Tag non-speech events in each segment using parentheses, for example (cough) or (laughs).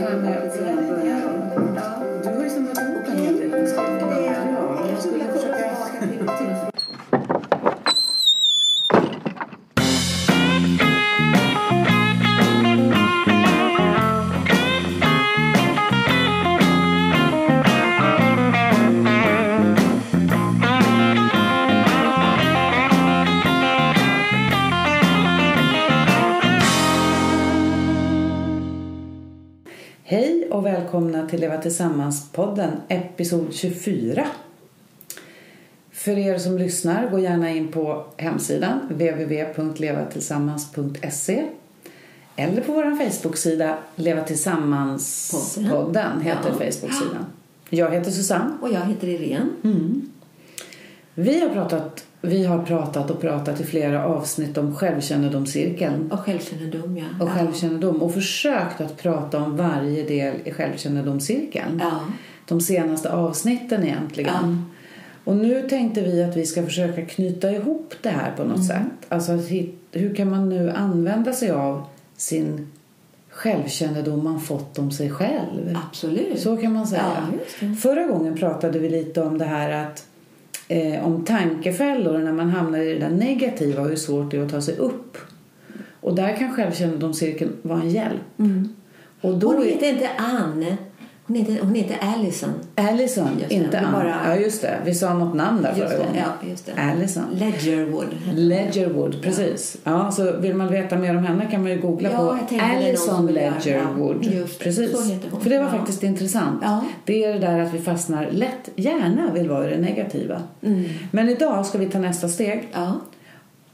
här med Du har ju samlat ihop en hel del Ja, jag skulle försöka... Tillsammans-podden, episod 24. För er som lyssnar, gå gärna in på hemsidan www.levatillsammans.se eller på vår Facebook-sida Leva Tillsammans-podden heter Facebook-sidan. Jag heter Susanne. Och jag heter Irene. Vi har pratat, vi har pratat och pratat i flera avsnitt om självkännedomscirkeln Och självkännedom, ja. och självkännedom och försökt att prata om varje del i självkännedomscirkeln. Ja. De senaste avsnitten egentligen. Ja. Och nu tänkte vi att vi ska försöka knyta ihop det här på något Mm. sätt. Alltså hur kan man nu använda sig av sin självkännedom man fått om sig själv? Absolut. Så kan man säga. Ja. Förra gången pratade vi lite om det här att eh, om tankefällor när man hamnar i det där negativa och hur svårt det är att ta sig upp. Och där kan självkännedomscirkeln vara en hjälp. Och då Hon är heter inte Anne. Hon heter, hon heter Allison. Allison, inte vi Ann. bara- Ja, just det. Vi sa något namn där förra gången. ja, just det. Allison. Ledgerwood. Ledgerwood, precis. Ja, så vill man veta mer om henne kan man ju googla Ja, på Allison Ledgerwood. ja, precis. För det var Ja. faktiskt intressant. Ja. Det är det där att vi fastnar lätt, gärna vill vara i det negativa. Mm. Men idag ska vi ta nästa steg Ja.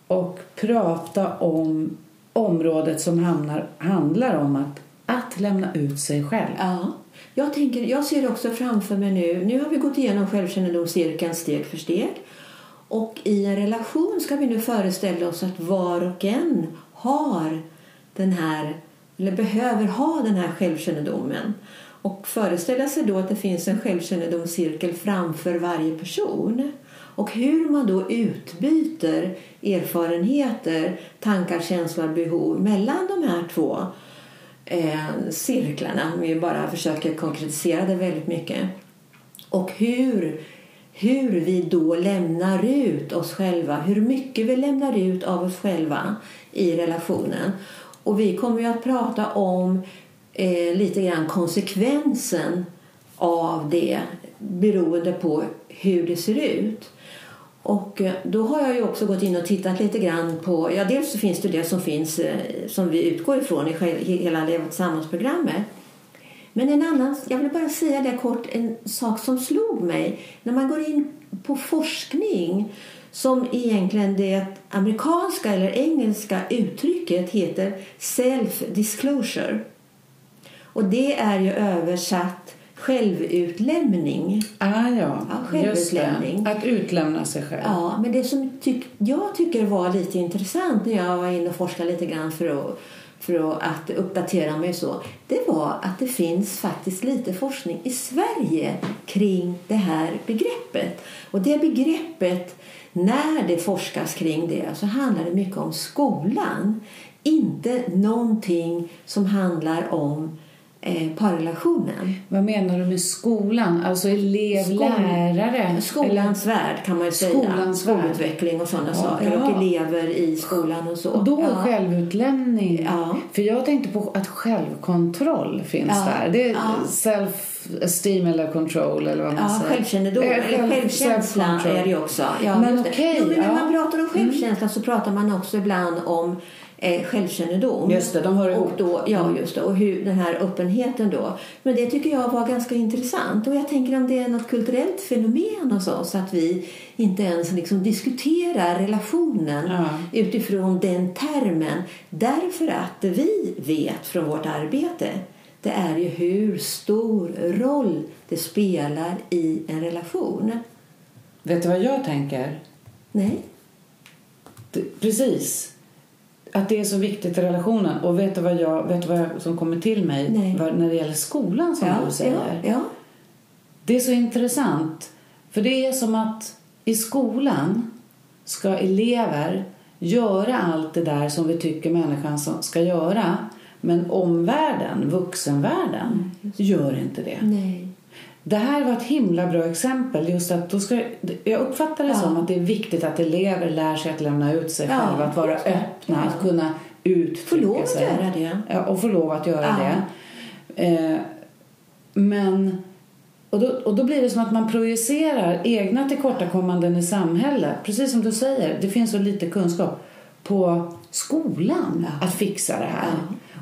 och prata om området som hamnar, handlar om att, att lämna ut sig själv. ja. Jag, tänker, jag ser också framför mig nu, nu har vi gått igenom självkännedomscirkeln steg för steg. Och i en relation ska vi nu föreställa oss att var och en har den här, eller behöver ha den här självkännedomen. Och föreställa sig då att det finns en självkännedomscirkel framför varje person. Och hur man då utbyter erfarenheter, tankar, känslor, behov mellan de här två eh, cirklarna. Om vi bara försöker konkretisera det väldigt mycket. Och hur, hur vi då lämnar ut oss själva. Hur mycket vi lämnar ut av oss själva i relationen. Och vi kommer ju att prata om eh, lite grann konsekvensen av det beroende på hur det ser ut. Och eh, då har jag ju också gått in och tittat lite grann på, ja dels så finns det det som finns eh, som vi utgår ifrån i hela Leva tillsammans-programmet. Men en annan, jag vill bara säga det kort, en sak som slog mig. När man går in på forskning som egentligen det amerikanska eller engelska uttrycket heter self-disclosure. Och det är ju översatt självutlämning. Ah, ja, Ja, självutlämning. Att utlämna sig själv. Ja, men det som tyck, jag tycker var lite intressant när jag var inne och forskade lite grann för att, för att uppdatera mig så, det var att det finns faktiskt lite forskning i Sverige kring det här begreppet. Och det begreppet, när det forskas kring det så handlar det mycket om skolan. Inte någonting som handlar om eh, parrelationen. Vad menar du med skolan? Alltså elev, Skol- lärare? Skolans värld kan man ju säga. Skolans. Skolutveckling och sådana Ja, saker. ja. Och elever i skolan och så. Och då ja. självutlämning. Ja. För jag tänkte på att självkontroll finns där. Det är Ja. self-esteem eller control eller vad man Ja, säger. självkännedom, Eh, eller själv- självkänsla är det också. Ja, Men okej, när ja. Mm. man pratar om självkänsla så pratar man också ibland om eh, självkännedom. Just det, de hör ihop. och då, Ja, just det. Och hur, den här öppenheten då. Men det tycker jag var ganska intressant. Och jag tänker om det är något kulturellt fenomen hos oss att vi inte ens liksom diskuterar relationen Ja. utifrån den termen. Därför att vi vet från vårt arbete det är ju hur stor roll det spelar i en relation. Vet du vad jag tänker? Nej? Det- Precis. Att det är så viktigt i relationen. Och vet du vad, jag, vet du vad jag, som kommer till mig Nej. när det gäller skolan som du säger? ja, ja. Det är så intressant. För det är som att i skolan ska elever göra allt det där som vi tycker människan ska göra. Men omvärlden, vuxenvärlden, gör inte det. Nej. Det här var ett himla bra exempel. Just att då ska, jag uppfattar det Ja. som att det är viktigt att elever lär sig att lämna ut sig Ja, själva, att vara öppna, att kunna Få uttrycka lov att sig. göra det. Och få lov att göra Ja. det. Eh, men... Och då, och då blir det som att man projicerar egna tillkortakommanden i samhället. Precis som du säger, det finns så lite kunskap på skolan att fixa det här.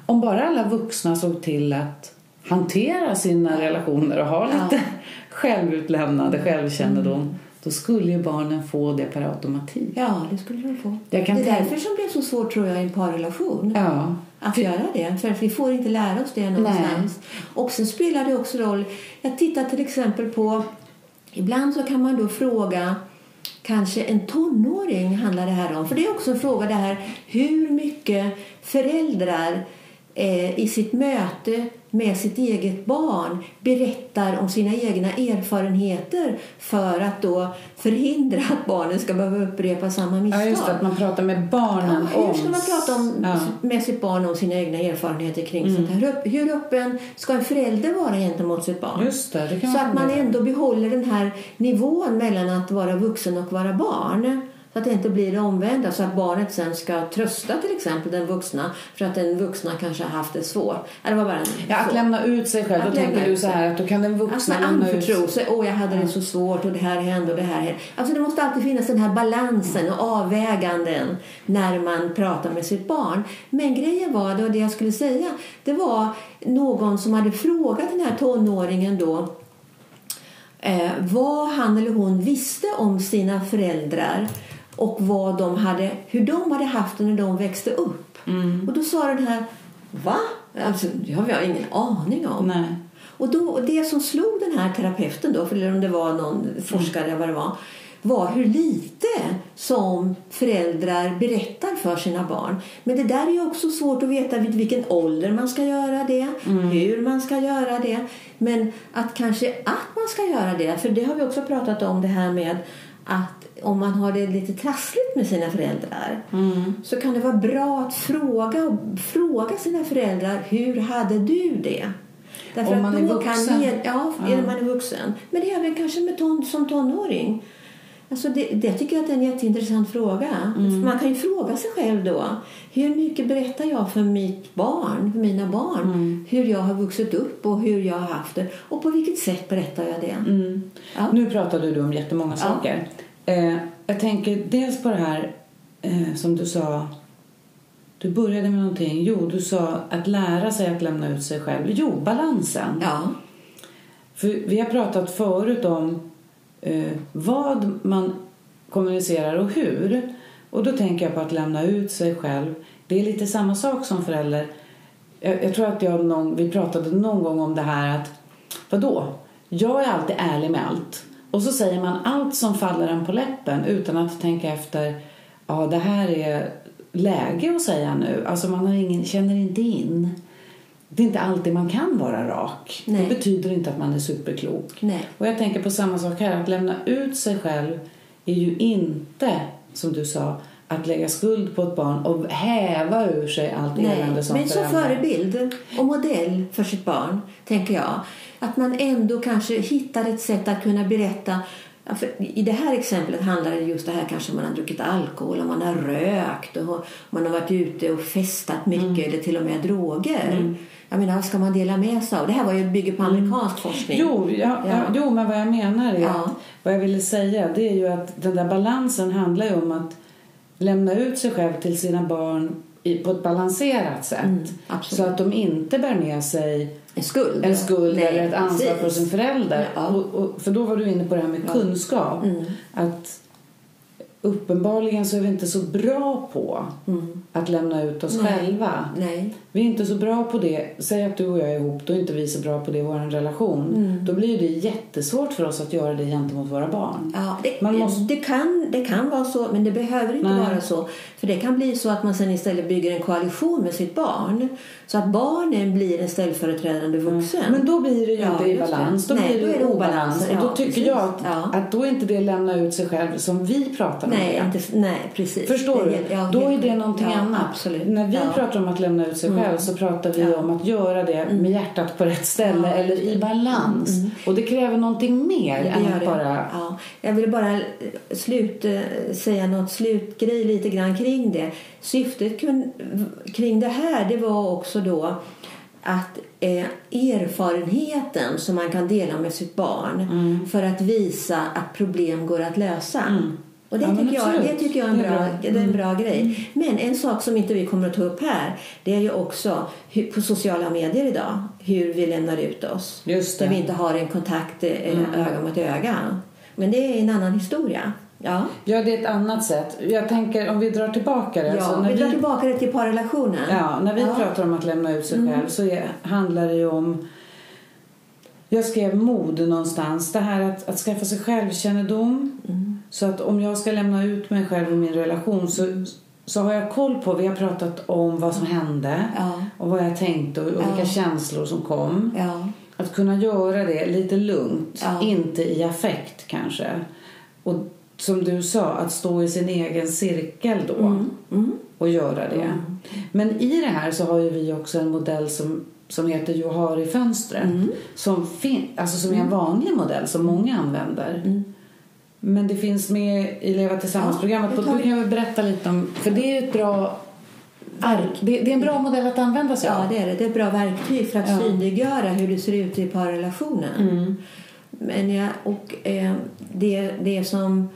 Om bara alla vuxna såg till att hantera sina relationer och ha lite (laughs) självutlämnande självkännedom då skulle ju barnen få det per automatik. Ja, det skulle de få. Jag kan det är tänka- därför som det är så svårt tror jag i en parrelation. Ja. Att göra det. För vi får inte lära oss det någonstans. Och sen spelar det också roll. Jag tittar till exempel på... Ibland så kan man då fråga kanske en tonåring handlar det här om. För det är också en fråga det här hur mycket föräldrar eh, i sitt möte med sitt eget barn berättar om sina egna erfarenheter för att då förhindra att barnen ska behöva upprepa samma misstag. ja, just det, att man pratar med barnen Ja, om... hur ska man prata om, Ja. med sitt barn om sina egna erfarenheter kring sånt här? Hur, öppen ska en förälder vara gentemot sitt barn? Just det, det kan Så man att man ändå behåller den här nivån mellan att vara vuxen och vara barn. Så att det inte blir det omvända, så att barnet sen ska trösta till exempel den vuxna för att den vuxna kanske har haft det svårt. Det var bara en Ja, att så. lämna ut sig själv. Att Då tänker du så här att då kan den Alltså vuxna lämna ut sig. Åh, jag hade det så svårt och det här hände och det här hände. Alltså det måste alltid finnas den här balansen och avväganden när man pratar med sitt barn. Men grejen var, det var det jag skulle säga, det var någon som hade frågat den här tonåringen då eh, vad han eller hon visste om sina föräldrar och vad de hade, hur de hade haft det när de växte upp. Och då sa den här, va? Alltså, det har jag ingen aning om. Nej. Och då, det som slog den här terapeuten då, för om det var någon forskare eller vad det var, var hur lite som föräldrar berättar för sina barn. Men det där är också svårt att veta vid vilken ålder man ska göra det, hur man ska göra det. Men att kanske att man ska göra det, för det har vi också pratat om det här med att om man har det lite trassligt med sina föräldrar så kan det vara bra att fråga, fråga sina föräldrar hur hade du det? Därför Om att man är då vuxen. Kan ja, Ja. är man är vuxen. Men det är väl kanske med ton, som tonåring. Alltså det, det tycker jag är en jätteintressant fråga. Mm. Man kan ju fråga sig själv då. Hur mycket berättar jag för mitt barn, för mina barn? Mm. Hur jag har vuxit upp och hur jag har haft det. Och på vilket sätt berättar jag det? Mm. Ja. Nu pratade du om jättemånga Ja. saker. Eh, jag tänker dels på det här eh, som du sa. Du började med någonting. Jo, du sa att lära sig att lämna ut sig själv. Jo, balansen. Ja. För vi har pratat förut om eh, vad man kommunicerar och hur. Och då tänker jag på att lämna ut sig själv. Det är lite samma sak som förälder. Jag, jag tror att jag någon, vi pratade någon gång om det här att vadå? Jag är alltid ärlig med allt. Och så säger man allt som faller en på läppen utan att tänka efter. Ja, det här är läge att säga nu. Alltså man har ingen, känner inte in. Det är inte alltid man kan vara rak. Nej. Det betyder inte att man är superklok. Nej. Och jag tänker på samma sak här. Att lämna ut sig själv är ju inte, som du sa, att lägga skuld på ett barn och häva ur sig allt elände som men som förebild och modell för sitt barn, tänker jag. Att man ändå kanske hittar ett sätt att kunna berätta. I det här exemplet handlar det just det här kanske man har druckit alkohol och man har rökt och man har varit ute och festat mycket Mm. eller till och med droger. Jag menar, vad ska man dela med sig av? Det här var ju bygger på amerikansk forskning. Mm. Jo, ja, ja. Ja. jo, men vad jag menar är Ja. att, vad jag ville säga det är ju att den där balansen handlar ju om att lämna ut sig själv till sina barn i, på ett balanserat sätt. Mm, så att de inte bär med sig En skuld. en skuld Nej, eller ett ansvar precis. för sin förälder. Ja. Och, och, för då var du inne på det här med kunskap. Mm. Att uppenbarligen så är vi inte så bra på Mm. att lämna ut oss Nej. själva. Nej. Vi är inte så bra på det. Säg att du och jag är ihop, då är inte vi så bra på det i vår relation. Mm. Då blir det jättesvårt för oss att göra det gentemot våra barn. Ja, det, Man måste- det, kan, det kan vara så, men det behöver inte Nej. vara så. För det kan bli så att man sen istället bygger en koalition med sitt barn. Så att barnen blir en ställföreträdande vuxen. Men då blir det ju Ja, inte i balans. Då Nej, blir det, då är det obalans. obalans. Och då Ja, tycker precis. jag att, Ja. att då är inte det lämna ut sig själv som vi pratar om. nej, det. inte, nej, precis. Förstår Det du? ja, Då är det någonting ja, annat. Absolut. När vi ja. pratar om att lämna ut sig Mm. Själv så pratar vi Ja. Mm. om att göra det med hjärtat på rätt ställe Ja, eller i balans. Mm. Och det kräver någonting mer Det än det. bara... Ja, jag vill bara eh, slut, eh, säga något slutgrej lite grann kring det. Syftet kring det här det var också då att eh, erfarenheten som man kan dela med sitt barn Mm. för att visa att problem går att lösa. Och det, Ja, tycker jag, det tycker jag är en Det är bra, bra. Mm. Är en bra grej. Men en sak som inte vi kommer att ta upp här det är ju också hur, på sociala medier idag hur vi lämnar ut oss. Just Där det. vi inte har en kontakt eh, Mm. öga mot öga. Men det är en annan historia. Ja, Ja, det är ett annat sätt. Jag tänker om vi drar tillbaka det. ja så när vi drar tillbaka det till parrelationen. Ja, när vi Ja. pratar om att lämna ut sig Mm. själv så är, handlar det ju om... Jag skrev mod någonstans. Det här att, att skaffa sig självkännedom. Mm. Så att om jag ska lämna ut mig själv i min relation så, så har jag koll på, vi har pratat om vad som hände Ja. och vad jag tänkte och, och Ja. vilka känslor som kom. Ja. Att kunna göra det lite lugnt, Ja. inte i affekt kanske. Och som du sa, att stå i sin egen cirkel då Mm. Mm. och göra det. Men i det här så har vi också en modell som, som heter Johari-fönstret. Mm. Som, fin- alltså som är en vanlig modell som många använder. Men det finns med i Leva Tillsammans-programmet. Ja, du kan väl berätta lite om... För det är ett bra... Verk, det, det är en bra modell att använda sig Ja, av. det är det. Det är ett bra verktyg för att Ja. synliggöra hur det ser ut i parrelationen. Mm. Men jag, och eh, det, det som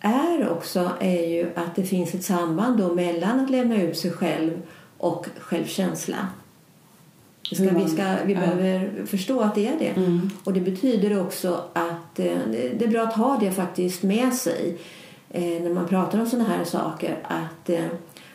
är också är ju att det finns ett samband då mellan att lämna ut sig själv och självkänsla. Vi, ska, vi, ska, vi ja. behöver förstå att det är det. Mm. Och det betyder också att eh, det det är bra att ha det faktiskt med sig eh, när man pratar om sådana här saker. Att, eh,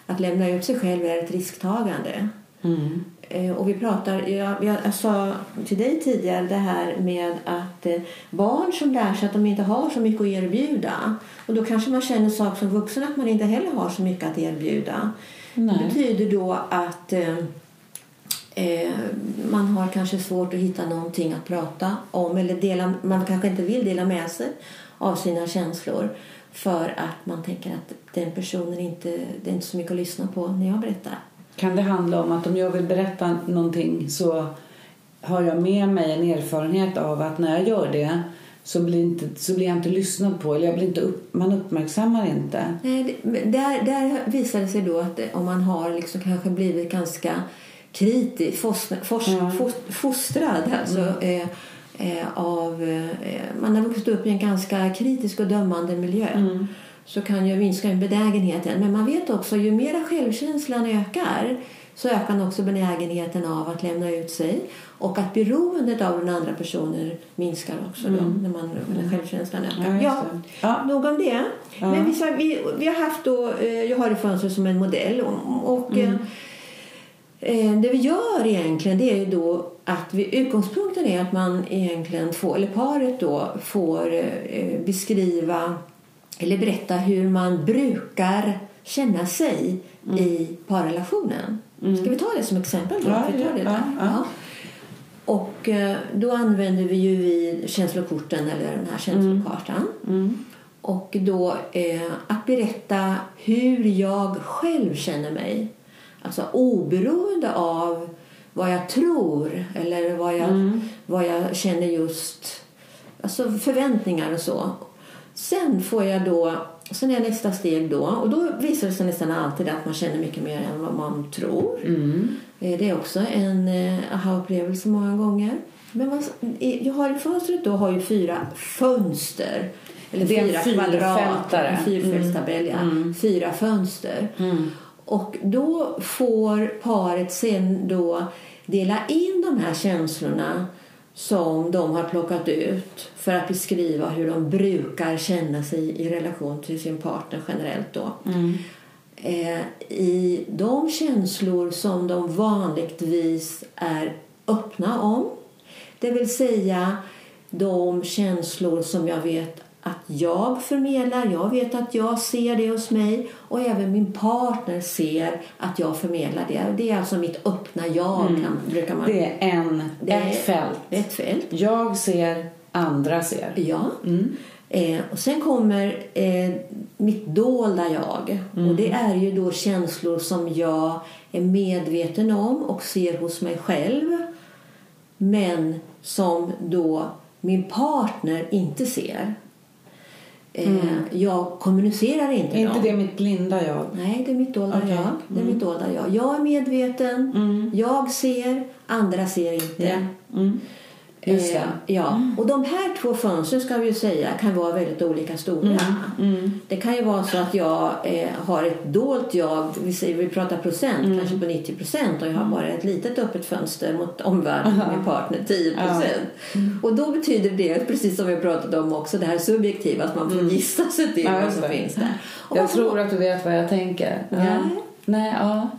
att lämna ut sig själv är ett risktagande. Mm. Eh, Och vi pratar, jag, jag, sa till dig tidigare det här med att eh, barn som lär sig att de inte har så mycket att erbjuda och då kanske man känner sak som vuxen att man inte heller har så mycket att erbjuda. Det Nej. betyder då att eh, man har kanske svårt att hitta någonting att prata om eller dela, man kanske inte vill dela med sig av sina känslor för att man tänker att den personen inte, det är inte så mycket att lyssna på när jag berättar. Kan det handla om att om jag vill berätta någonting så har jag med mig en erfarenhet av att när jag gör det så blir, inte, så blir jag inte lyssnad på eller jag blir inte upp, man uppmärksammar inte. Nej, det- där, där visar det sig då att om man har liksom kanske blivit ganska kritisk, fos, fos, Ja. fos, fostrad alltså, eh, eh, av... Eh, man har vuxit upp i en ganska kritisk och dömande miljö så kan ju minska en benägenheten. Men man vet också ju mer självkänslan ökar så ökar också benägenheten av att lämna ut sig och att beroendet av den andra personen minskar också då, när, man, när självkänslan ökar. Ja, det. Ja. Nog om det. Ja. Men vi, vi, vi har haft då, eh, jag har det fönstret som en modell och, och Mm. Eh, det vi gör egentligen det är ju då att vi, utgångspunkten är att man egentligen får, eller paret då får eh, beskriva eller berätta hur man brukar känna sig i parrelationen. Ska vi ta det som exempel då? Mm. Ja, vi tar ja, det ja, där? ja. Och eh, då använder vi ju vi känslokorten eller den här känslokartan. Mm. Och då eh, att berätta hur jag själv känner mig. Alltså oberoende av vad jag tror eller vad jag, vad jag känner just. Alltså förväntningar och så. Sen får jag då, sen är nästa steg då, och då visar det sig nästan alltid att man känner mycket mer än vad man tror. Mm. Eh, Det är också en eh, aha-upplevelse många gånger. Men man, jag har i fönstret då har ju fyra fönster. Eller Det är en fyra kvadrat. fyrfältare. En fyrfältstabell, ja. Fyra fönster. Mm. Och då får paret sen då dela in de här känslorna som de har plockat ut för att beskriva hur de brukar känna sig i relation till sin partner generellt då. Mm. Eh, I de känslor som de vanligtvis är öppna om. Det vill säga de känslor som jag vet att jag förmedlar. Jag vet att jag ser det hos mig och även min partner ser att jag förmedlar det. Det är alltså mitt öppna jag, kan, brukar man Det är en, Det är ett fält. ett fält. Jag ser, andra ser. Ja. Mm. Eh, och sen kommer eh, mitt dolda jag. Och det är ju då känslor som jag är medveten om och ser hos mig själv. Men som då min partner inte ser. Eh, Jag kommunicerar inte Är inte det mitt blinda jag? Nej, det är mitt dolda Okej. jag. Det är mitt dolda jag. Jag är medveten, jag ser, andra ser inte. Ja. Mm. Just. Eh, ja. Och de här två fönstren ska vi säga kan vara väldigt olika stora. Mm. Det kan ju vara så att jag eh, har ett dolt jag, vi, säger, vi pratar procent, Mm. kanske på 90 procent och jag har bara ett litet öppet fönster mot omvärlden, min partner 10 procent. Och då betyder det, precis som vi pratade om också, det här subjektiva, att man får gissa sig till Mm. Ja, vad som finns där. Och Jag tror att du vet vad jag tänker. Ja. Nej, ja.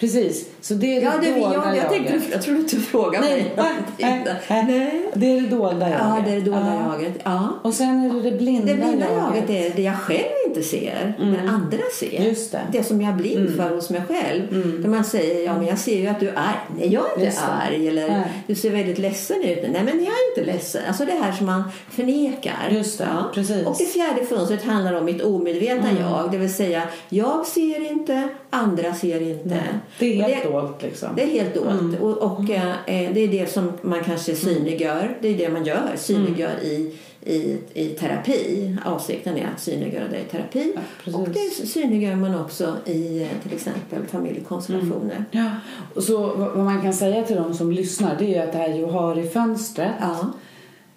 Precis. Så det är det Ja, det, dolda jag, jag, tänkte, jaget. jag trodde att du frågade Nej, mig nej, nej. Det är det dolda jaget. Ja, det är det dolda Ja. jaget. Ja. Och sen är det det blinda, Det blinda jaget. jaget är det jag själv inte ser, men andra ser. Just det. det som jag är blind för hos mig själv. Där man säger, ja men jag ser ju att du är arg. Nej, jag är inte Just arg. Eller Nej. du ser väldigt ledsen ut. Nej, men jag är inte ledsen. Alltså det här som man förnekar. Just det, precis. Och det fjärde fönstret handlar om mitt omedvetna jag. Det vill säga, jag ser inte, andra ser inte. Det är helt dolt liksom. det är helt dolt. Och, och eh, det är det som man kanske synliggör. Det är det man gör. Synliggör i, i, i terapi. Avsikten är att synliggöra det i terapi. precis. och det synliggör man också i eh, till exempel familjekonstellationer. Ja. Och så vad man kan säga till de som lyssnar det är ju att det här Johari-fönstret Ja.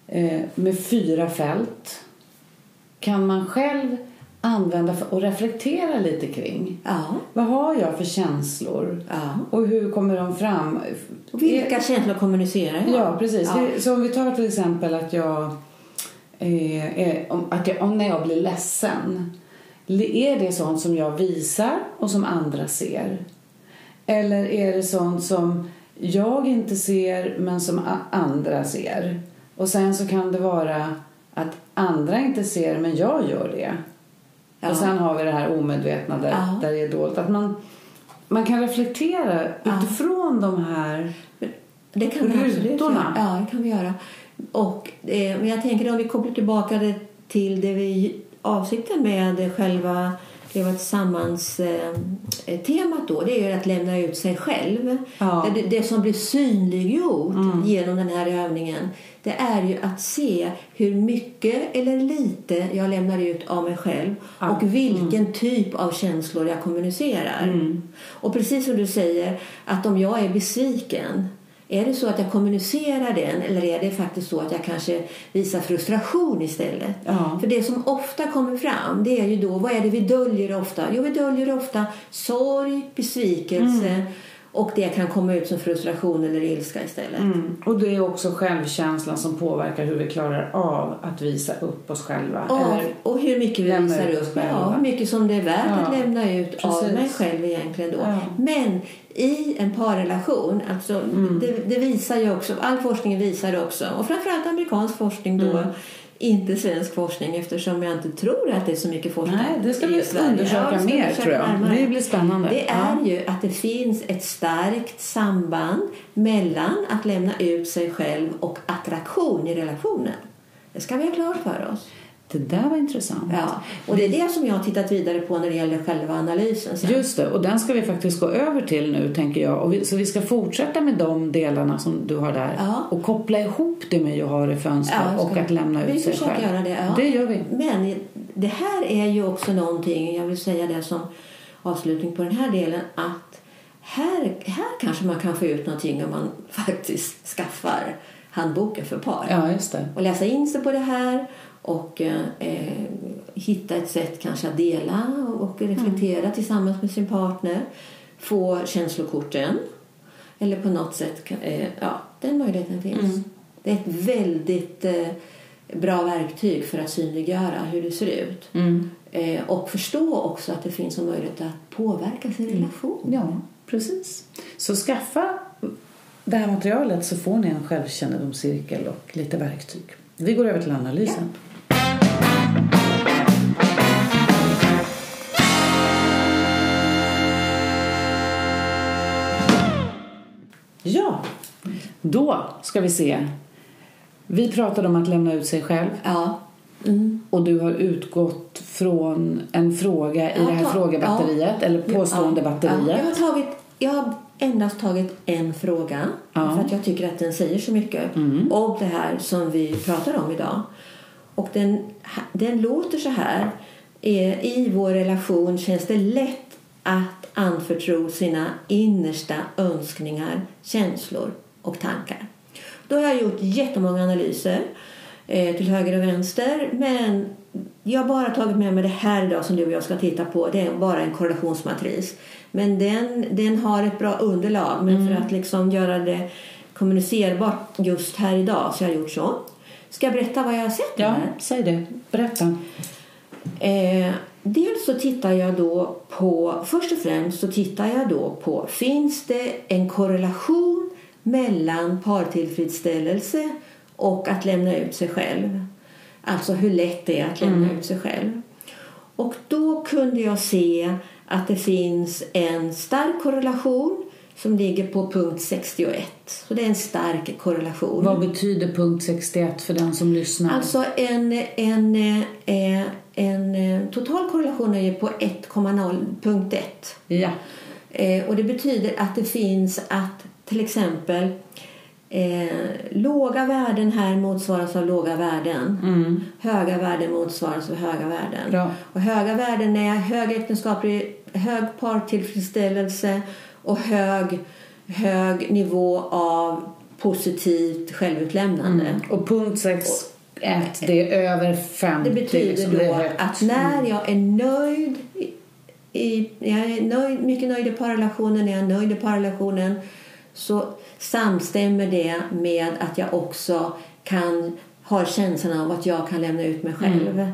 eh, med fyra fält kan man själv använda och reflektera lite kring. Ja. Vad har jag för känslor? Ja. Och hur kommer de fram? Och vilka känslor kommunicerar jag? Ja, precis. Ja. Så om vi tar till exempel att jag, eh, är, om, att jag om när jag blir ledsen. Är det sånt som jag visar och som andra ser? Eller är det sånt som jag inte ser men som andra ser? Och sen så kan det vara att andra inte ser men jag gör det. Ja. Och sen har vi det här omedvetna där, Ja. där det är dolt. Att man, man kan reflektera utifrån de här Det kan vi absolut Rutorna. göra. Ja, det kan vi göra. Och, eh, men jag tänker om vi kopplar tillbaka det till det vi avsikten med själva det var tillsammans eh, temat då, det är att lämna ut sig själv. Ja. Det, det som blir synliggjort genom den här övningen det är ju att se hur mycket eller lite jag lämnar ut av mig själv och vilken typ av känslor jag kommunicerar. Och precis som du säger, att om jag är besviken är det så att jag kommunicerar den eller är det faktiskt så att jag kanske visar frustration istället? Ja. För det som ofta kommer fram det är ju då, vad är det vi döljer ofta? Jo, vi döljer ofta sorg, besvikelse och det kan komma ut som frustration eller ilska istället. Mm. Och det är också självkänslan som påverkar hur vi klarar av att visa upp oss själva. Ja, och hur mycket vi visar upp. Ja, hur mycket som det är värt Ja, att lämna ut av precis. mig själv egentligen då. Ja. Men i en parrelation, alltså Mm. det, det visar ju också, all forskning visar det också, och framförallt amerikansk forskning då, Mm. Inte svensk forskning eftersom jag inte tror att det är så mycket forskning nej, det ska vi undersöka Ja, mer undersöka tror jag. närmare. Det blir spännande. Det är ja. ju att det finns ett starkt samband mellan att lämna ut sig själv och attraktion i relationen. Det ska vi ha klart för oss. Det där var intressant. Ja, och det är det som jag har tittat vidare på när det gäller själva analysen. Sen. Just det, och den ska vi faktiskt gå över till nu tänker jag. Och vi, så vi ska fortsätta med de delarna som du har där Ja. och koppla ihop det med Johari fönster Ja, jag ska- och att lämna ut sig själv. göra det, ja. det gör vi. Men det här är ju också någonting, jag vill säga det som avslutning på den här delen, att här, här kanske man kan få ut någonting om man (laughs) faktiskt skaffar handboken för par. Ja, just det. och läsa in sig på det här och eh, eh, hitta ett sätt kanske att dela och reflektera tillsammans med sin partner. Få känslokorten eller på något sätt, eh, ja, den möjligheten finns. Det är ett väldigt eh, bra verktyg för att synliggöra hur det ser ut. Eh, och förstå också att det finns en möjlighet att påverka sin relation. Ja, precis. Så skaffa det här materialet så får ni en självkännedomscirkel och lite verktyg. Vi går över till analysen. Ja, då ska vi se. Vi pratade om att lämna ut sig själv. Ja, och du har utgått från en fråga i det här frågebatteriet eller påståendebatteriet. Ja, jag, har tagit, jag har endast tagit en fråga Ja. för att jag tycker att den säger så mycket om det här som vi pratar om idag. Och den, den låter så här. Eh, I vår relation känns det lätt att anförtro sina innersta önskningar, känslor och tankar. Då har jag gjort jättemånga analyser eh, till höger och vänster men jag har bara tagit med mig det här idag som du och jag ska titta på. Det är bara en korrelationsmatris. Men den, den har ett bra underlag. Men för att liksom göra det kommunicerbart just här idag så har jag gjort så. Ska jag berätta vad jag har sett? Ja, säg det. Berätta. Eh, dels så tittar jag då på, först och främst så tittar jag då på, finns det en korrelation mellan partillfredsställelse och att lämna ut sig själv? Alltså hur lätt det är att lämna ut sig själv. Och då kunde jag se att det finns en stark korrelation som ligger på punkt 61. Så det är en stark korrelation. Vad betyder punkt 61 för den som lyssnar? Alltså en, en, eh, en, eh, total korrelation är ju på 1,0 punkt 1. ja. Eh, och det betyder att det finns att till exempel eh, låga värden här motsvaras av låga värden. Höga värden motsvaras av höga värden. Bra. Och höga värden är hög äktenskaplig, hög partillfredsställelse och hög, hög nivå av positivt självutlämnande. Och punkt 61, det är över 50. Det betyder liksom, då det att när jag är nöjd i, jag är nöjd, mycket nöjd i parrelationen, jag är nöjd i parrelationen så samstämmer det med att jag också kan ha känslan av att jag kan lämna ut mig själv.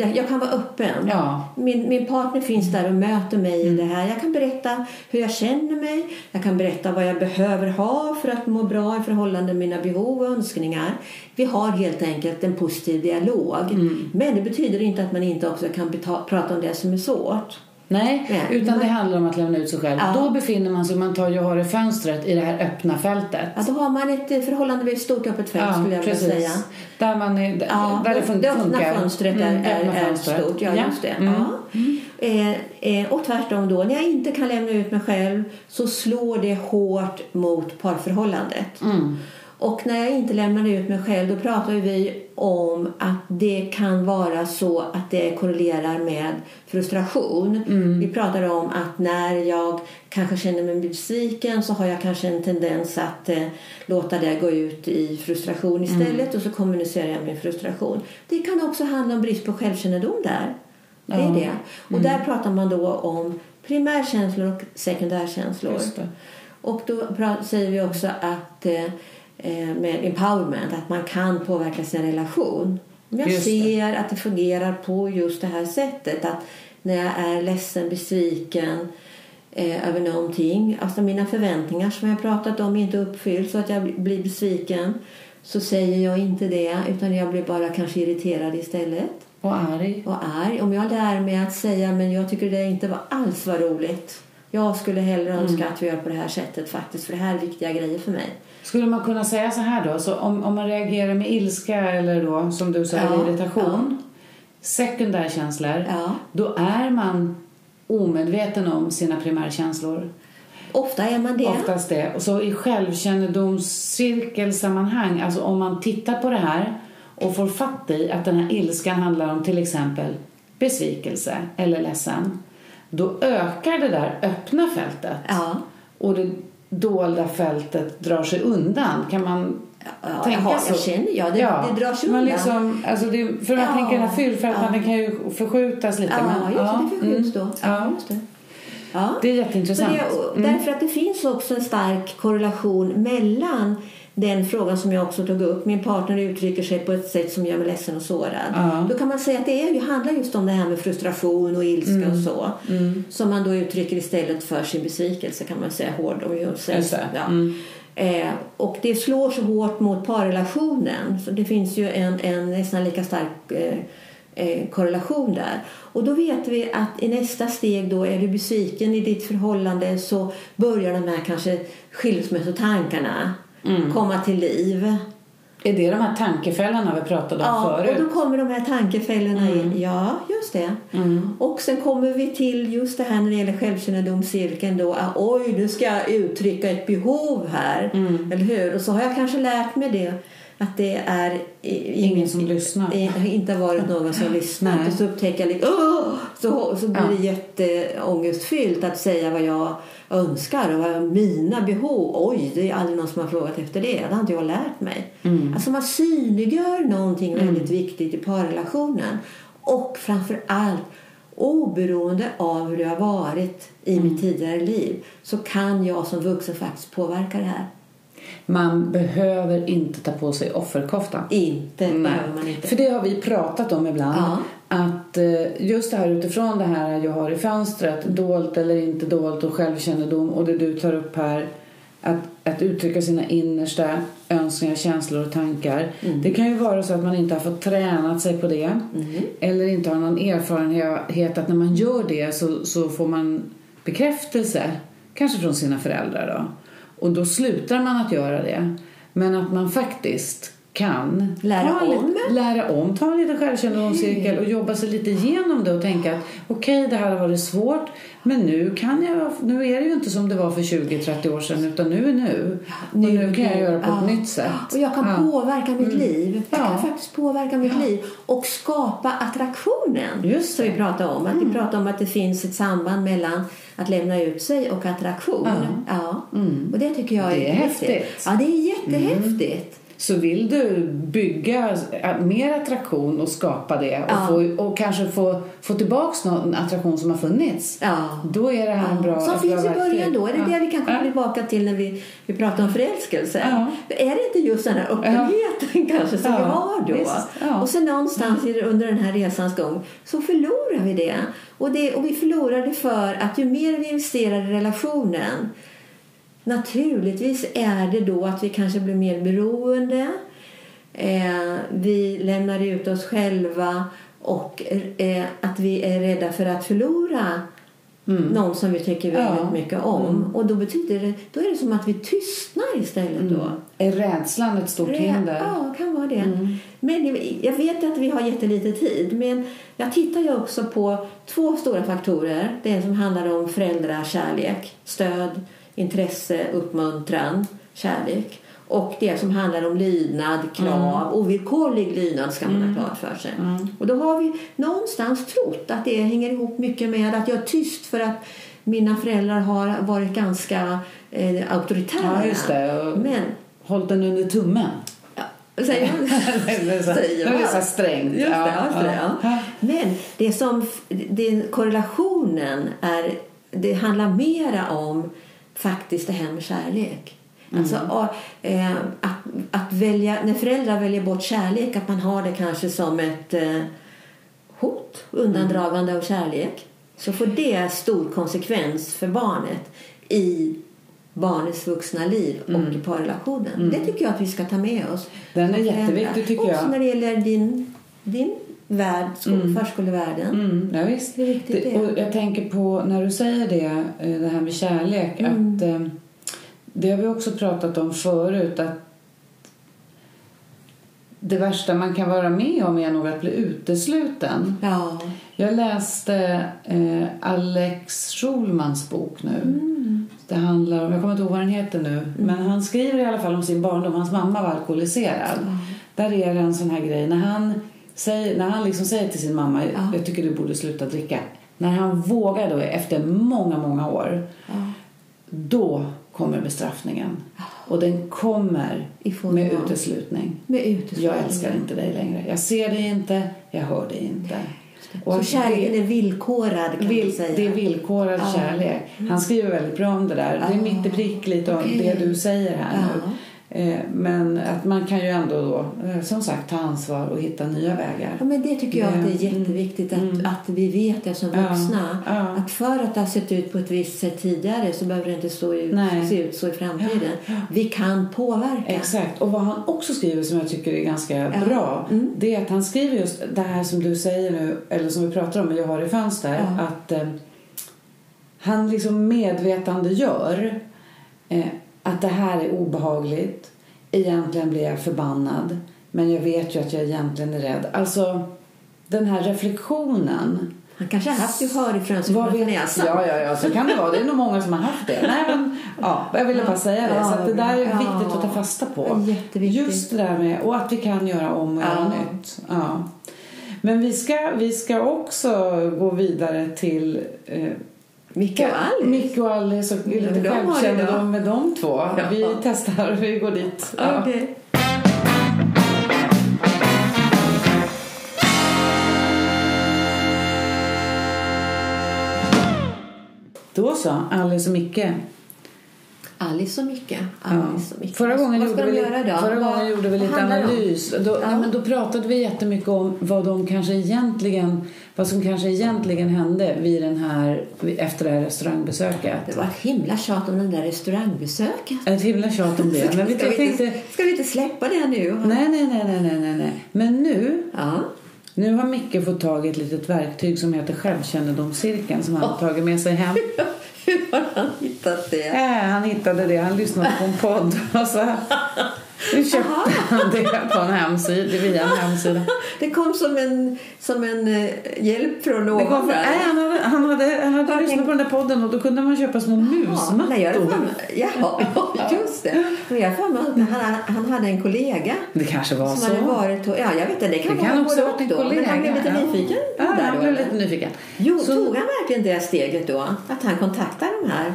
Jag, jag kan vara öppen. Mm. Ja. Min, min partner finns där och möter mig i det här. Jag kan berätta hur jag känner mig. Jag kan berätta vad jag behöver ha för att må bra i förhållande med mina behov och önskningar. Vi har helt enkelt en positiv dialog. Men det betyder inte att man inte också kan prata om det som är svårt. Nej, Nej. utan det handlar om att lämna ut sig själv. Ja. Då befinner man sig, om man tar Johare fönstret, i det här öppna fältet. Ja, då har man ett förhållandevis stort öppet fält skulle jag vilja säga. Där, man är, Ja, där det, fun- det öppna funkar. fönstret är, Mm, det är, är fönstret. stort. Ja, just det. Mm. Ja. Eh, eh, och tvärtom då, när jag inte kan lämna ut mig själv så slår det hårt mot parförhållandet. Mm. Och när jag inte lämnar ut mig själv då pratar ju vi om att det kan vara så att det korrelerar med frustration. Mm. Vi pratar om att när jag kanske känner mig besviken så har jag kanske en tendens att eh, låta det gå ut i frustration istället Mm. och så kommunicerar jag min frustration. Det kan också handla om brist på självkännedom där. Det är Ja. det. Och där pratar man då om primärkänslor och sekundärkänslor. Och då säger vi också att eh, med empowerment, att man kan påverka sin relation. Om jag ser att det fungerar på just det här sättet, att när jag är ledsen, besviken eh, över någonting, alltså mina förväntningar som jag pratat om inte uppfylls så att jag blir besviken, så säger jag inte det utan jag blir bara kanske irriterad istället Och arg. och arg. Om jag lär mig att säga men jag tycker det inte var alls var roligt. Jag skulle hellre önska att vi gör på det här sättet faktiskt för det här är viktiga grejer för mig. Skulle man kunna säga så här då? Så om, om man reagerar med ilska eller då, som du sa, Ja, irritation, sekundärkänslor, Ja. då är man omedveten om sina primärkänslor. Ofta är man det. Oftast det. Och så i självkännedomscirkelsammanhang, alltså om man tittar på det här och får fatt i att den här ilskan handlar om till exempel besvikelse eller ledsen, då ökar det där öppna fältet Ja. och det dolda fältet drar sig undan. Kan man Ja, tänka jaha, så? jag känner, ja, det, det drar sig man undan. Liksom, alltså det, för man Ja, tänker den här fyrfältan, ja. den kan ju förskjutas lite. Ja, men, just det, det förskjuts mm, då. Ja, Just det. Ja. det är jätteintressant. det, Därför att det finns också en stark korrelation mellan den frågan som jag också tog upp. Min partner uttrycker sig på ett sätt som gör mig ledsen och sårad. Ja. Då kan man säga att det är, det handlar just om det här med frustration och ilska Mm. och så. Som man då uttrycker istället för sin besvikelse kan man säga hård och Just ja. Mm. Eh, och det slår så hårt mot parrelationen. Så det finns ju en, en nästan lika stark eh, eh, korrelation där. Och då vet vi att i nästa steg då är du besviken i ditt förhållande så börjar de här kanske skilsmässotankarna komma till liv. Är det de här tankefällorna vi pratade om Ja, förut? och då kommer de här tankefällorna in. Ja, just det. Och sen kommer vi till just det här när det gäller självkännedomscirkeln då. Ah, oj, nu ska jag uttrycka ett behov här. Eller hur? Och så har jag kanske lärt mig det. Att det är i- Ingen som lyssnar. i- har inte varit någon som (laughs) lyssnat. Och så upptäcker jag lite, så, så blir det jätteångestfyllt att säga vad jag önskar och vad mina behov. Oj, det är aldrig någon som har frågat efter det. Det har inte jag lärt mig. Alltså man synliggör någonting väldigt viktigt i parrelationen. Och framför allt oberoende av hur det har varit i mitt tidigare liv så kan jag som vuxen faktiskt påverka det här. Man behöver inte ta på sig offerkoftan. Inte behöver man inte. För det har vi pratat om ibland. Ja. Att eh, just det här utifrån det här jag har i fönstret, dolt eller inte dolt och självkännedom och det du tar upp här. Att, att uttrycka sina innersta önskningar, känslor och tankar. Mm. Det kan ju vara så att man inte har fått tränat sig på det. Mm. Eller inte har någon erfarenhet att när man gör det så, så får man bekräftelse. Kanske från sina föräldrar då. Och då slutar man att göra det. Men att man faktiskt kan Lära om. Lite, lära om, ta en liten självkännedomscirkel och jobba sig lite igenom det och tänka att okej, det här har varit svårt men nu kan jag, nu är det ju inte som det var för 20-30 år sedan utan nu är nu. och nu kan jag göra på Ja. ett nytt sätt. Och jag kan Ja. Mm. påverka mitt liv. Jag Ja. kan faktiskt påverka mitt liv och skapa attraktionen. Just Som det. vi pratade om. Att vi pratade om att det finns ett samband mellan att lämna ut sig och attraktion. Ja. Och det tycker jag är, Det är viktigt. häftigt. Ja, det är jättehäftigt. Så vill du bygga mer attraktion och skapa det och, Ja. få, och kanske få, få tillbaka någon attraktion som har funnits. Ja. Då är det här en bra Som finns bra i början då. Är det det vi kan komma tillbaka till när vi, vi pratar om förälskelse? Är det inte just den här öppenheten (laughs) kanske som vi har då? visst. Och så någonstans under den här resans gång så förlorar vi det. Och, det. och vi förlorar det för att ju mer vi investerar i relationen Naturligtvis är det då att vi kanske blir mer beroende. Eh, vi lämnar ut oss själva och eh, att vi är rädda för att förlora någon som vi tycker väldigt Mm. Ja. Mm. mycket om. Och då betyder det, då är det som att vi tystnar istället då. Är rädslan ett stort Rä- hinder? Ja, kan vara det. Mm. Men jag- jag vet att vi har jättelite tid. Men jag tittar ju också på två stora faktorer. Det som handlar om föräldrakärlek, stöd, intresse, uppmuntran, kärlek. Och det som handlar om lydnad, krav, Mm. ovillkorlig lydnad ska man ha klart för sig. Och då har vi någonstans trott att det hänger ihop mycket med att jag är tyst för att mina föräldrar har varit ganska eh, auktoritära. Ja, Men Håll den under tummen. Säger man? så, Säger det är man. så strängt. Just det, Ja, just det, ja. ja. Men det som, det, korrelationen är, det handlar mera om faktiskt det här med kärlek. Alltså, och, eh, att, att välja, när föräldrar väljer bort kärlek, att man har det kanske som ett eh, hot, undandragande av kärlek. Så får det stor konsekvens för barnet i barnets vuxna liv och i parrelationen. Det tycker jag att vi ska ta med oss. Den är föräldrar. jätteviktig, tycker Också jag. när det gäller din, din värld, skol, förskolevärlden. Mm, ja, visst. Det är viktigt det. och jag tänker på när du säger det, eh, det här med kärlek. Mm. Att, eh, det har vi också pratat om förut. Att det värsta man kan vara med om är nog att bli utesluten. Ja. Jag läste eh, Alex Schulmans bok nu. Mm. Det handlar om, jag kommer inte ihåg vad den heter nu, men han skriver i alla fall om sin barndom. Hans mamma var alkoholiserad. Där är det en sån här grej. När han, säger, när han liksom säger till sin mamma, Ja. jag tycker du borde sluta dricka. När han vågar då, efter många, många år, Ja. då kommer bestraffningen. Och den kommer med uteslutning. Med uteslutning. Jag älskar inte dig längre. Jag ser dig inte, jag hör dig inte. Och Så kärleken är villkorad kan man Vill, säga. det är villkorad Ja. kärlek. Han skriver väldigt bra om det där. Det är mitt i prick lite om Okej. det du säger här Ja. nu. Eh, Men att man kan ju ändå då, eh, som sagt, ta ansvar och hitta nya vägar. Ja, men det tycker jag att det är Mm. jätteviktigt att, Mm. att vi vet det som Ja. vuxna. Ja. Att för att det har sett ut på ett visst sätt tidigare så behöver det inte stå ut, Nej. se ut så i framtiden. Vi kan påverka. Exakt. Och vad han också skriver som jag tycker är ganska Ja. bra Mm. det är att han skriver just det här som du säger nu, eller som vi pratar om, jag har i fönster, Ja. att eh, han liksom medvetande gör eh, att det här är obehagligt. egentligen blir jag förbannad. Men jag vet ju att jag egentligen är rädd. Alltså, den här reflektionen. Han kanske har haft gehör i framför vet, näsan. ja, ja, ja, så kan det vara. Det är nog många som har haft det. Nej, men, ja, jag ville bara säga det. Så att det där är Ja. viktigt att ta fasta på. Just det där med, och att vi kan göra om och göra Ja. nytt. Ja. Men vi ska, vi ska också gå vidare till eh, Micke och Alice. Micke och Alice och lite det självkännedom med de två. Ja. Vi testar, vi går dit. Ja. Okej. Då så, Alice och Micke. Alice och Micke. Ja. Alice och Micke. Förra Vad- gången, gjorde vi, förra Vad- gången gjorde vi lite analys. Då, Ja. men då pratade vi jättemycket om vad, de kanske egentligen, vad som kanske egentligen hände vid den här, efter det här restaurangbesöket. Det var ett himla tjat om den där restaurangbesöket. Ett himla tjat om det. (laughs) Men vi, ska, vi inte, ska vi inte släppa det nu? nej, nej, nej, nej, nej, nej. Men nu, Ja. nu har Micke fått tag i ett litet verktyg som heter självkännedomscirkeln som han har tagit med sig hem. (laughs) Hur har han hittat det? Äh, han hittade det. Han lyssnade på en podd. (laughs) Och så, nu (laughs) köpte han det på en hemsida, via en hemsida. (laughs) Det kom som en, som en eh, hjälp från ovan. från, nej, han hade, han hade, han hade lyssnat på den där podden och då kunde man köpa små nej, jag musmattor. Jaha, ja, (laughs) just det. Men jag mig att han, han hade en kollega Det kanske var som så. hade varit Ja, jag vet inte. Det kan, Det kan vara också ha varit en då. kollega. Men han blev lite nyfiken Ja, där han blev lite nyfiken. Jo, Så- tog han verkligen det steget då? Att han kontaktade de här?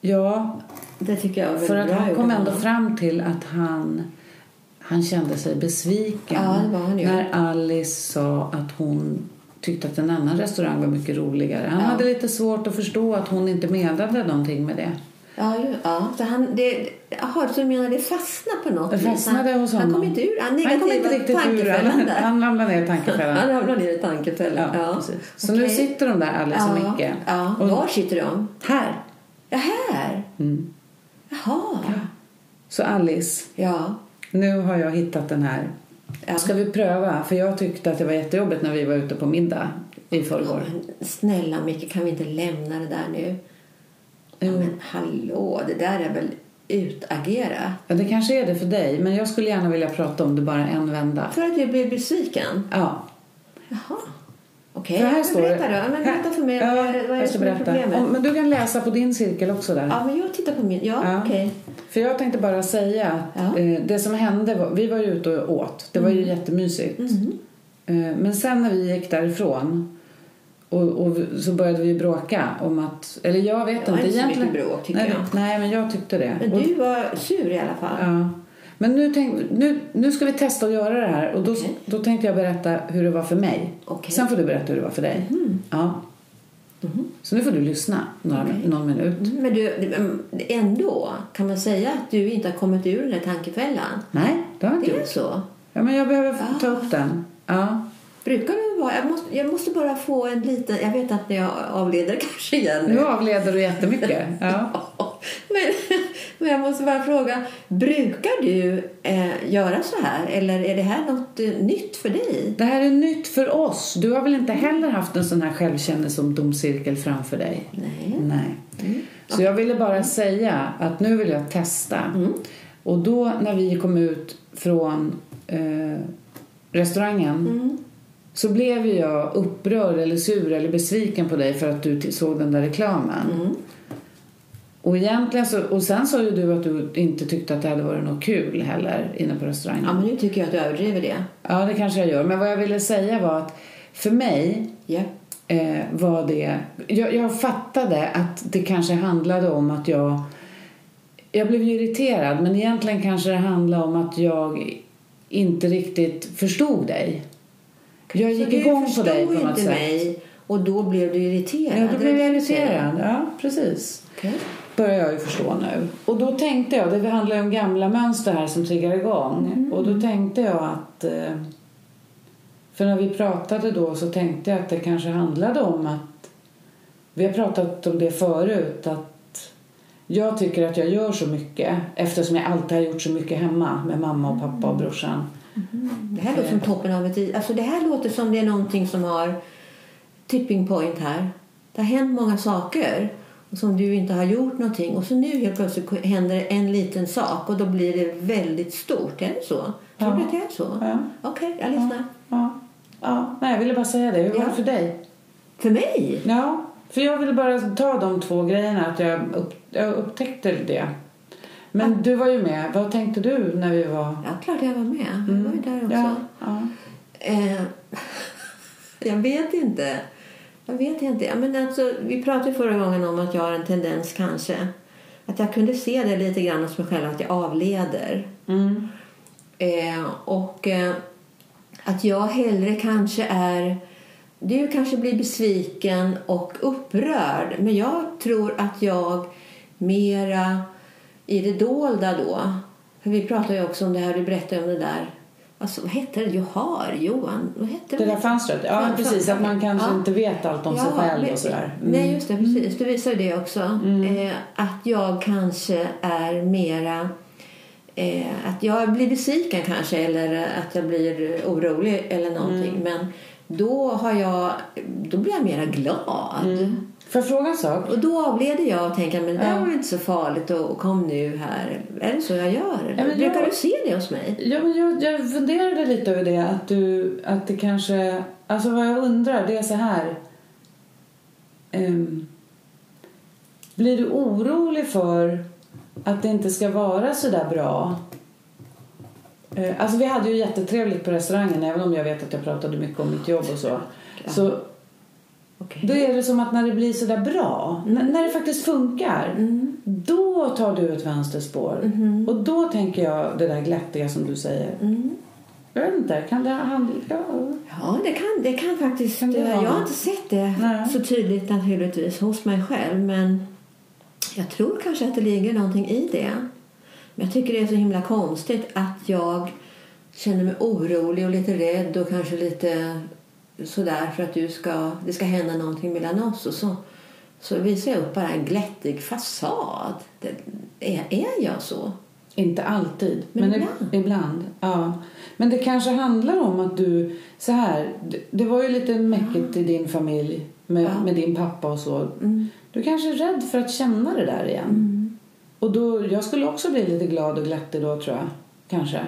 Ja, Det tycker jag var för att han kom ändå fram till att han, han kände sig besviken. Ja, han. När Alice sa att hon tyckte att en annan restaurang var mycket roligare. Han Ja. hade lite svårt att förstå att hon inte menade någonting med det. Ja, ju, ja. Så han, det, jaha, så du menar det fastnade på något Det fastnade han, hos Han honom. kom inte ur han Han kom inte riktigt ur. Han, (laughs) han ramlade ner i tankefällan. (laughs) Han ramlade ner i tankefällan. Ja, Ja. Så nu Okej. sitter de där Alice ja, Micke. Ja, Och var sitter de? här. Ja, här. Mm. Jaha. Så Alice, Ja. nu har jag hittat den här. ja. Ska vi pröva? För jag tyckte att det var jättejobbigt när vi var ute på middag i förrgår. Men snälla Micke, kan vi inte lämna det där nu? Ja, Jo. men hallå, det där är väl utagera? Ja, det kanske är det för dig, men jag skulle gärna vilja prata om det bara en vända. För att du blev besviken? Ja. Jaha. Okej, För här står berätta det. då. Men berätta för mig, Ja, vad är, vad är det är problemet? Om, men du kan läsa på din cirkel också där. Ja, men jag tittar på min. Ja, Ja. okej. För jag tänkte bara säga att Ja. Mm. eh, det som hände var, vi var ju ute och åt. Det var ju jättemysigt. Eh, men sen när vi gick därifrån och, och så började vi bråka om att, eller jag vet Det var inte inte egentligen. mycket bråk, tycker nej, jag. nej, men jag tyckte det. Men du var sur i alla fall. Ja. Men nu, tänk, nu, nu ska vi testa att göra det här och då, Okej. då tänkte jag berätta hur det var för mig. Okej. Sen får du berätta hur det var för dig. Ja. Så nu får du lyssna några, Okej. någon minut. Mm, Men du, men ändå, kan man säga att du inte har kommit ur den där tankefällan? Nej, det har jag inte Det är gjort. så? Ja, men jag behöver Ah. ta upp den. Ja. Brukar du vara... Jag måste, jag måste bara få en liten... Jag vet att jag avleder (laughs) kanske igen Nu avleder du jättemycket. (laughs) Ja. Men, men jag måste bara fråga, brukar du eh, göra så här? Eller är det här något eh, nytt för dig? Det här är nytt för oss. Du har väl inte heller haft en sån här självkännedomscirkel framför dig? Nej. Nej. Så jag ville bara säga att nu vill jag testa. Mm. Och då när vi kom ut från eh, restaurangen Mm. så blev jag upprörd eller sur eller besviken på dig för att du såg den där reklamen. Och, egentligen så, och sen sa ju du att du inte tyckte att det hade varit något kul heller inne på restaurangen. Ja, men nu tycker jag att du överdriver det. Ja, det kanske jag gör. Men vad jag ville säga var att för mig Ja. eh, var det... Jag, jag fattade att det kanske handlade om att jag... Jag blev ju irriterad, men egentligen kanske det handlade om att jag inte riktigt förstod dig. Jag gick Så igång på dig på något sätt. mig och då blev du irriterad? Ja, då blev jag irriterad. Ja, precis. Okej. Börjar jag ju förstå nu. Och då tänkte jag, det handlar ju om gamla mönster här som triggar igång. Mm. Och då tänkte jag att... eh, För när vi pratade då så tänkte jag att det kanske handlade om att... Vi har pratat om det förut, att jag tycker att jag gör så mycket eftersom jag alltid har gjort så mycket hemma med mamma och pappa och brorsan. Det här låter som toppen av ett i- Alltså det här låter som det är någonting som har tipping point här. Det har hänt många saker som du inte har gjort någonting och så nu helt plötsligt händer en liten sak och då blir det väldigt stort. Är det så? Tror Ja. du att det är så? Ja. Okej, jag lyssnar. Ja. ja. Nej, jag ville bara säga det. Hur var det för dig? För mig? Ja, för jag ville bara ta de två grejerna. Att jag, upp, jag upptäckte det. Men du var ju med. Vad tänkte du när vi var... Ja, klart jag var med. Jag var ju där också. Ja, ja. Eh, (laughs) jag vet inte. Jag vet inte. Ja, Men alltså, vi pratade förra gången om att jag har en tendens kanske. Att jag kunde se det lite grann hos mig själv att jag avleder. Mm. Eh, och eh, att jag hellre kanske är... Du kanske blir besviken och upprörd. Men jag tror att jag mera i det dolda då. För vi pratade ju också om det här, du berättade om det där. Alltså, vad hette det? Johar? Johan? Vad hette Det där fönstret. Ja, Fönstret, precis. Att man kanske ja. inte vet allt om sig själv men- och sådär. Mm. Nej, just det. Precis. Du visade det också. Eh, att jag kanske är mera... Eh, att jag blir besviken kanske eller att jag blir orolig eller någonting. Mm. Men då, har jag, då blir jag mera glad. Mm. Får jag fråga en sak? Och då avleder jag och tänker men det där Ja. var inte så farligt och, och kom nu här. Är det så jag gör? Ja, men Brukar jag- du se det hos mig? Ja, men jag, jag funderade lite över det. Att, du, att det kanske... Alltså vad jag undrar, det är så här. Ehm, blir du orolig för att det inte ska vara så där bra? Eh, alltså vi hade ju jättetrevligt på restaurangen även om jag vet att jag pratade mycket om mitt jobb och så. Så Okej. då är det som att när det blir så där bra, n- när det faktiskt funkar, då tar du ett vänsterspår. Och då tänker jag det där glättiga som du säger. Jag vet inte, kan det handla... Ja. Det kan, det kan faktiskt... Kan det eh, jag har inte sett det Nej. så tydligt naturligtvis hos mig själv. Men jag tror kanske att det ligger någonting i det. Men jag tycker det är så himla konstigt att jag känner mig orolig och lite rädd och kanske lite sådär för att du ska, det ska hända någonting mellan oss. Och så, så visar jag upp bara en glättig fasad. Det, är, är jag så? Inte alltid, Men men, ibland. ibland. Ja. Men det kanske handlar om att du... Så här, det, det var ju lite mäckigt i din familj med, Ja. med din pappa och så. Mm. Du kanske är rädd för att känna det där igen. Och då, jag skulle också bli lite glad och glättig då tror jag. Kanske.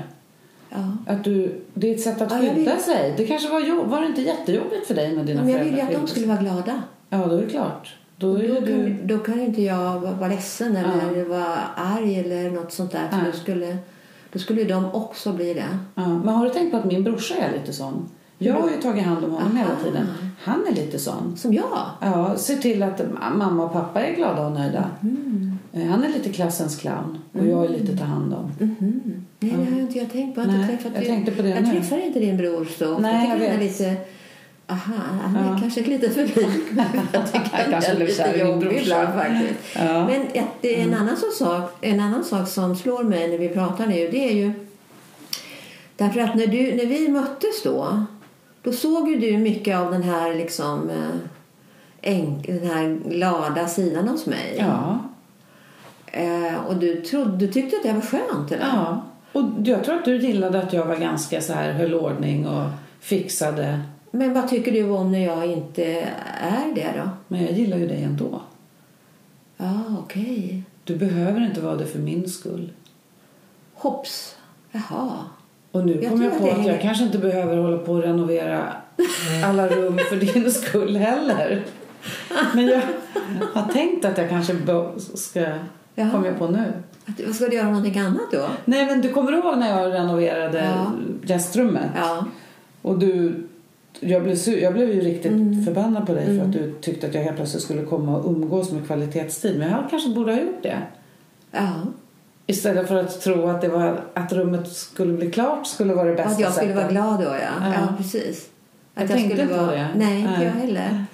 Ja. Att du, det är ett sätt att Ja, skydda vill- sig. Det kanske var, var det inte jättejobbigt för dig med dina Men jag vill ju föräldrar att de skulle vara glada. Ja, då är det klart. Då är Då du... kan, då kan inte jag vara ledsen eller Ja. vara arg eller något sånt där. För Nej. då, skulle, då skulle de också bli det. Ja, men har du tänkt på att min brorsa är lite sån? Jag har ju tagit hand om honom hela Aha. tiden. Han är lite sån. Som jag. Ja, ser till att mamma och pappa är glada och nöjda. Eh, Han är lite klassens clown och jag är lite ta hand om. Mhm. Nej, det har jag inte jag tänkt på. Jag, inte Nej, träffat jag tänkte på det jag nu. träffar inte din bror så ofta. Nej, jag jag vet. lite... Aha, han är Ja. kanske lite för lik. (laughs) Jag tycker han kanske är lite jobbig ibland faktiskt. Ja. Men ja, det är en, annan sån sak, en annan sak som slår mig när vi pratar nu det är ju därför att när, du, när vi möttes då då såg ju du mycket av den här liksom eh, den här glada sidan hos mig. Ja, Eh, och du, trodde, du tyckte att det var skönt eller? ja. Och jag tror att du gillade att jag var ganska så här höll ordning och fixade. Men vad tycker du om när jag inte är det då? Men jag gillar ju dig ändå. Ja, okej. Du behöver inte vara det för min skull. Hopps. Jaha. Och nu Jag kom tror jag att på det att jag kanske inte behöver hålla på och renovera (laughs) alla rum för din skull heller. Men jag har tänkt att jag kanske ska... Jaha. Kom jag på nu. Att, ska du göra någonting annat då? Nej, men du kommer ihåg när jag renoverade Ja. gästrummet? Ja. Och du... Jag blev, su- jag blev ju riktigt Mm. förbannad på dig för att du tyckte att jag helt plötsligt skulle komma och umgås med kvalitetstid. Men jag kanske borde ha gjort det. Ja. Istället för att tro att, det var, att rummet skulle bli klart skulle vara det bästa Att jag skulle sättet. vara glad då, ja. Ja. Ja, precis. Att Jag tänkte skulle inte på vara... det. Nej, inte jag heller.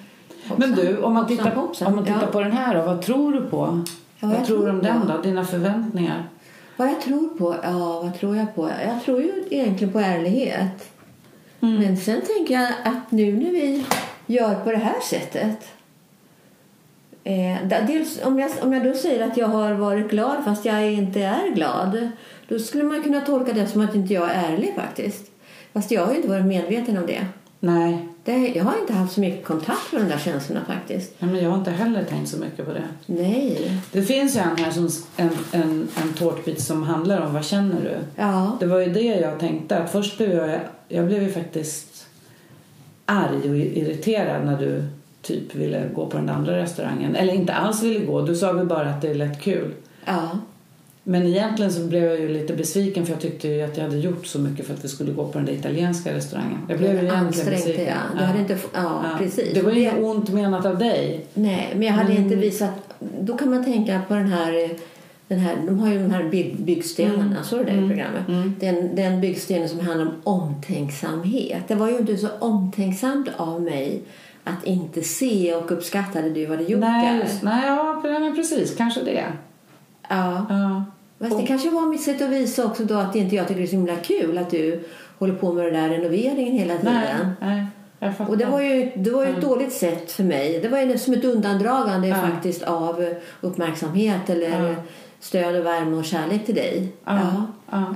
Men Hoppsan. du, om man Hoppsan, tittar, hoppsan. om man tittar ja. på den här då, vad tror du på? Ja, vad jag tror du om den då? Dina förväntningar? Vad jag tror på? Ja, vad tror jag på? Jag tror ju egentligen på ärlighet. Mm. Men sen tänker jag att nu när vi gör på det här sättet. Eh, dels om jag, om jag då säger att jag har varit glad fast jag inte är glad. Då skulle man kunna tolka det som att inte jag är ärlig faktiskt. Fast jag har inte varit medveten om det. Nej. Det, jag har inte haft så mycket kontakt med de där känslorna faktiskt. Nej, men jag har inte heller tänkt så mycket på det. Nej. Det finns ju en här som en, en, en tårtbit som handlar om vad känner du? Ja. Det var ju det jag tänkte. Att först blev jag, jag blev ju faktiskt arg och irriterad när du typ ville gå på den andra restaurangen. Eller inte alls ville gå. Du sa väl bara att det lät kul. Ja. Men egentligen så blev jag ju lite besviken för jag tyckte ju att jag hade gjort så mycket för att vi skulle gå på den där italienska restaurangen. Jag blev ju egentligen besviken. ja. Du hade inte, f- ja, precis. Det var ju inget ont menat av dig. Nej, men jag hade Mm. inte visat... Då kan man tänka på den här... Den här de har ju de här bygg, byggstenarna, Mm. såg du det i programmet? Den, den byggstenen som handlar om omtänksamhet. Det var ju inte så omtänksamt av mig att inte se och uppskatta det du hade gjort Nej, där. nej, ja, precis. Kanske det. Ja. Ja. Fast det kanske var mitt sätt att visa också då att inte jag tycker det är så himla kul att du håller på med den där renoveringen hela tiden. Nej, nej. Och det var ju, det var ju ett dåligt sätt för mig. Det var ju som ett undandragande Ja. faktiskt av uppmärksamhet eller Ja. stöd och värme och kärlek till dig. Ja.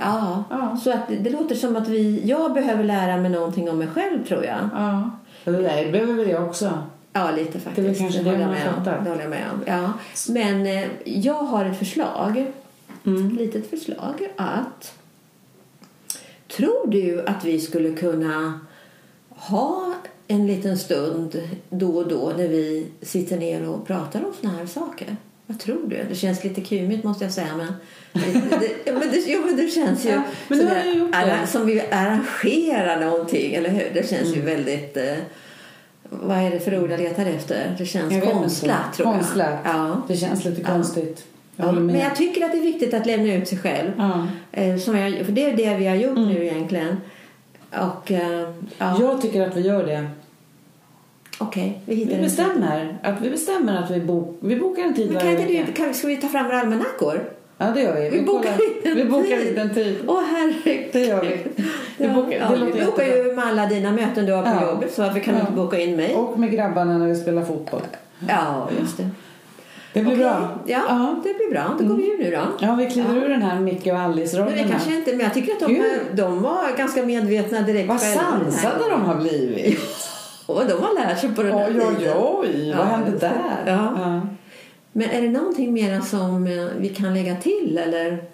Ja. Så att det, det låter som att vi, jag behöver lära mig någonting om mig själv tror jag. Ja. Det där behöver väl jag också. Ja, lite faktiskt. Det kanske det håller jag med om. Det håller jag med om. Ja. Men eh, jag har ett förslag. Mm. Litet förslag att Tror du att vi skulle kunna ha en liten stund då och då när vi sitter ner och pratar om såna här saker? Vad tror du? Det känns lite kumigt måste jag säga men det, det, ja, men det, ja, men det känns ju Ja, men gjort det. arra- som vi arrangerar någonting, eller hur? Det känns Mm. ju väldigt eh, vad är det för ord jag letar efter? Det känns konstlat tror jag. Konstlat. Ja. Det känns lite konstigt. Jag men jag tycker att det är viktigt att lämna ut sig själv. Ja. Eh, Som jag, för det är det vi har gjort nu egentligen. Och eh, ja, Jag tycker att vi gör det. okej, vi hittar Vi tid. bestämmer att vi, bestämmer att vi, bok, vi bokar en tid Men kan varje inte vecka. du, ska vi ta fram våra almanackor? Ja, det gör vi. Vi bokar kollar- vi bokar tid. in en tid. Åh herregud. Det gör vi. Vi Ja, bokar, ja, vi bokar jättebra. ju med alla dina möten du har på Ja. jobbet så varför kan du inte boka in mig? Och med grabbarna när vi spelar fotboll. Ja, just det. Det blir Okej. bra. Ja, Ja. det blir bra. Då går vi ju nu då. Ja, vi kliver Ja. ur den här Micke och Men Alice-rollen. det kanske inte, men jag tycker att de, Gud. de var ganska medvetna direkt Vad sansade de har blivit. (laughs) Och de har lärt sig på den här Oj, oj, oj. Ja, Vad hände där? Ja. Men är det någonting mer som eh, vi kan lägga till eller?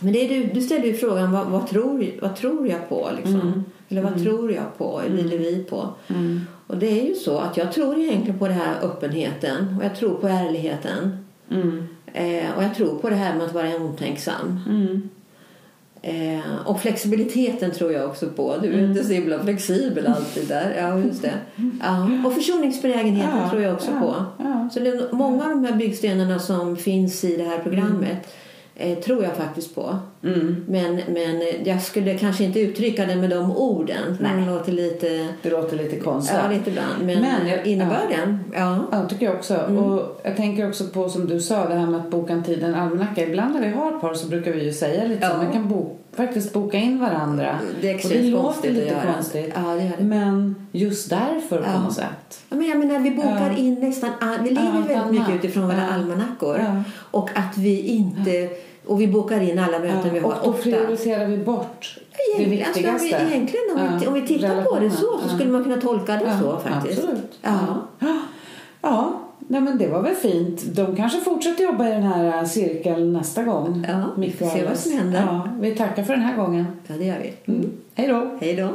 Men det är du, du ställde ju frågan vad, vad, tror, vad tror jag på liksom? Eller vad tror jag på? Eller vill vi på? Mm. Och det är ju så att jag tror egentligen på den här öppenheten och jag tror på ärligheten. Mm. Eh, och jag tror på det här med att vara omtänksam. Mm. Eh, och flexibiliteten tror jag också på. Du är inte så himla flexibel alltid där. Ja, just det. Ja. Och försoningsbenägenheten Ja, tror jag också ja, på. Så det, är många av de här byggstenarna som finns i det här programmet eh, tror jag faktiskt på. Mm. Men, men jag skulle kanske inte uttrycka det med de orden. Nej. Det låter lite... Det låter lite konstigt. Ja, lite ibland. Men, Men innebörden, ja. Ja, tycker jag också. Mm. Och jag tänker också på som du sa, det här med att boka en tid, en almanacka. Ibland när vi har par så brukar vi ju säga lite Ja. så. Man kan bo, faktiskt boka in varandra. Det är och det låter lite konstigt. Ja, det det. Men just därför på Ja. något sätt. Ja, men jag menar, vi bokar Ja. in nästan all, Vi lever Ja, väldigt mycket utifrån våra Ja. almanackor. Ja. Och att vi inte... Och vi bokar in alla möten vi Ja. har Och då ofta. prioriterar vi bort det alltså, vi, viktigaste. egentligen om, vi, Ja. om vi tittar på det så, så skulle man kunna tolka det så faktiskt. absolut. Ja. Ja, nej men det var väl fint. De kanske fortsätter jobba i den här cirkeln nästa gång. Ja, vi får och se vad som händer. Ja, vi tackar för den här gången. ja, det gör vi. Mm. Hej då. Hej då.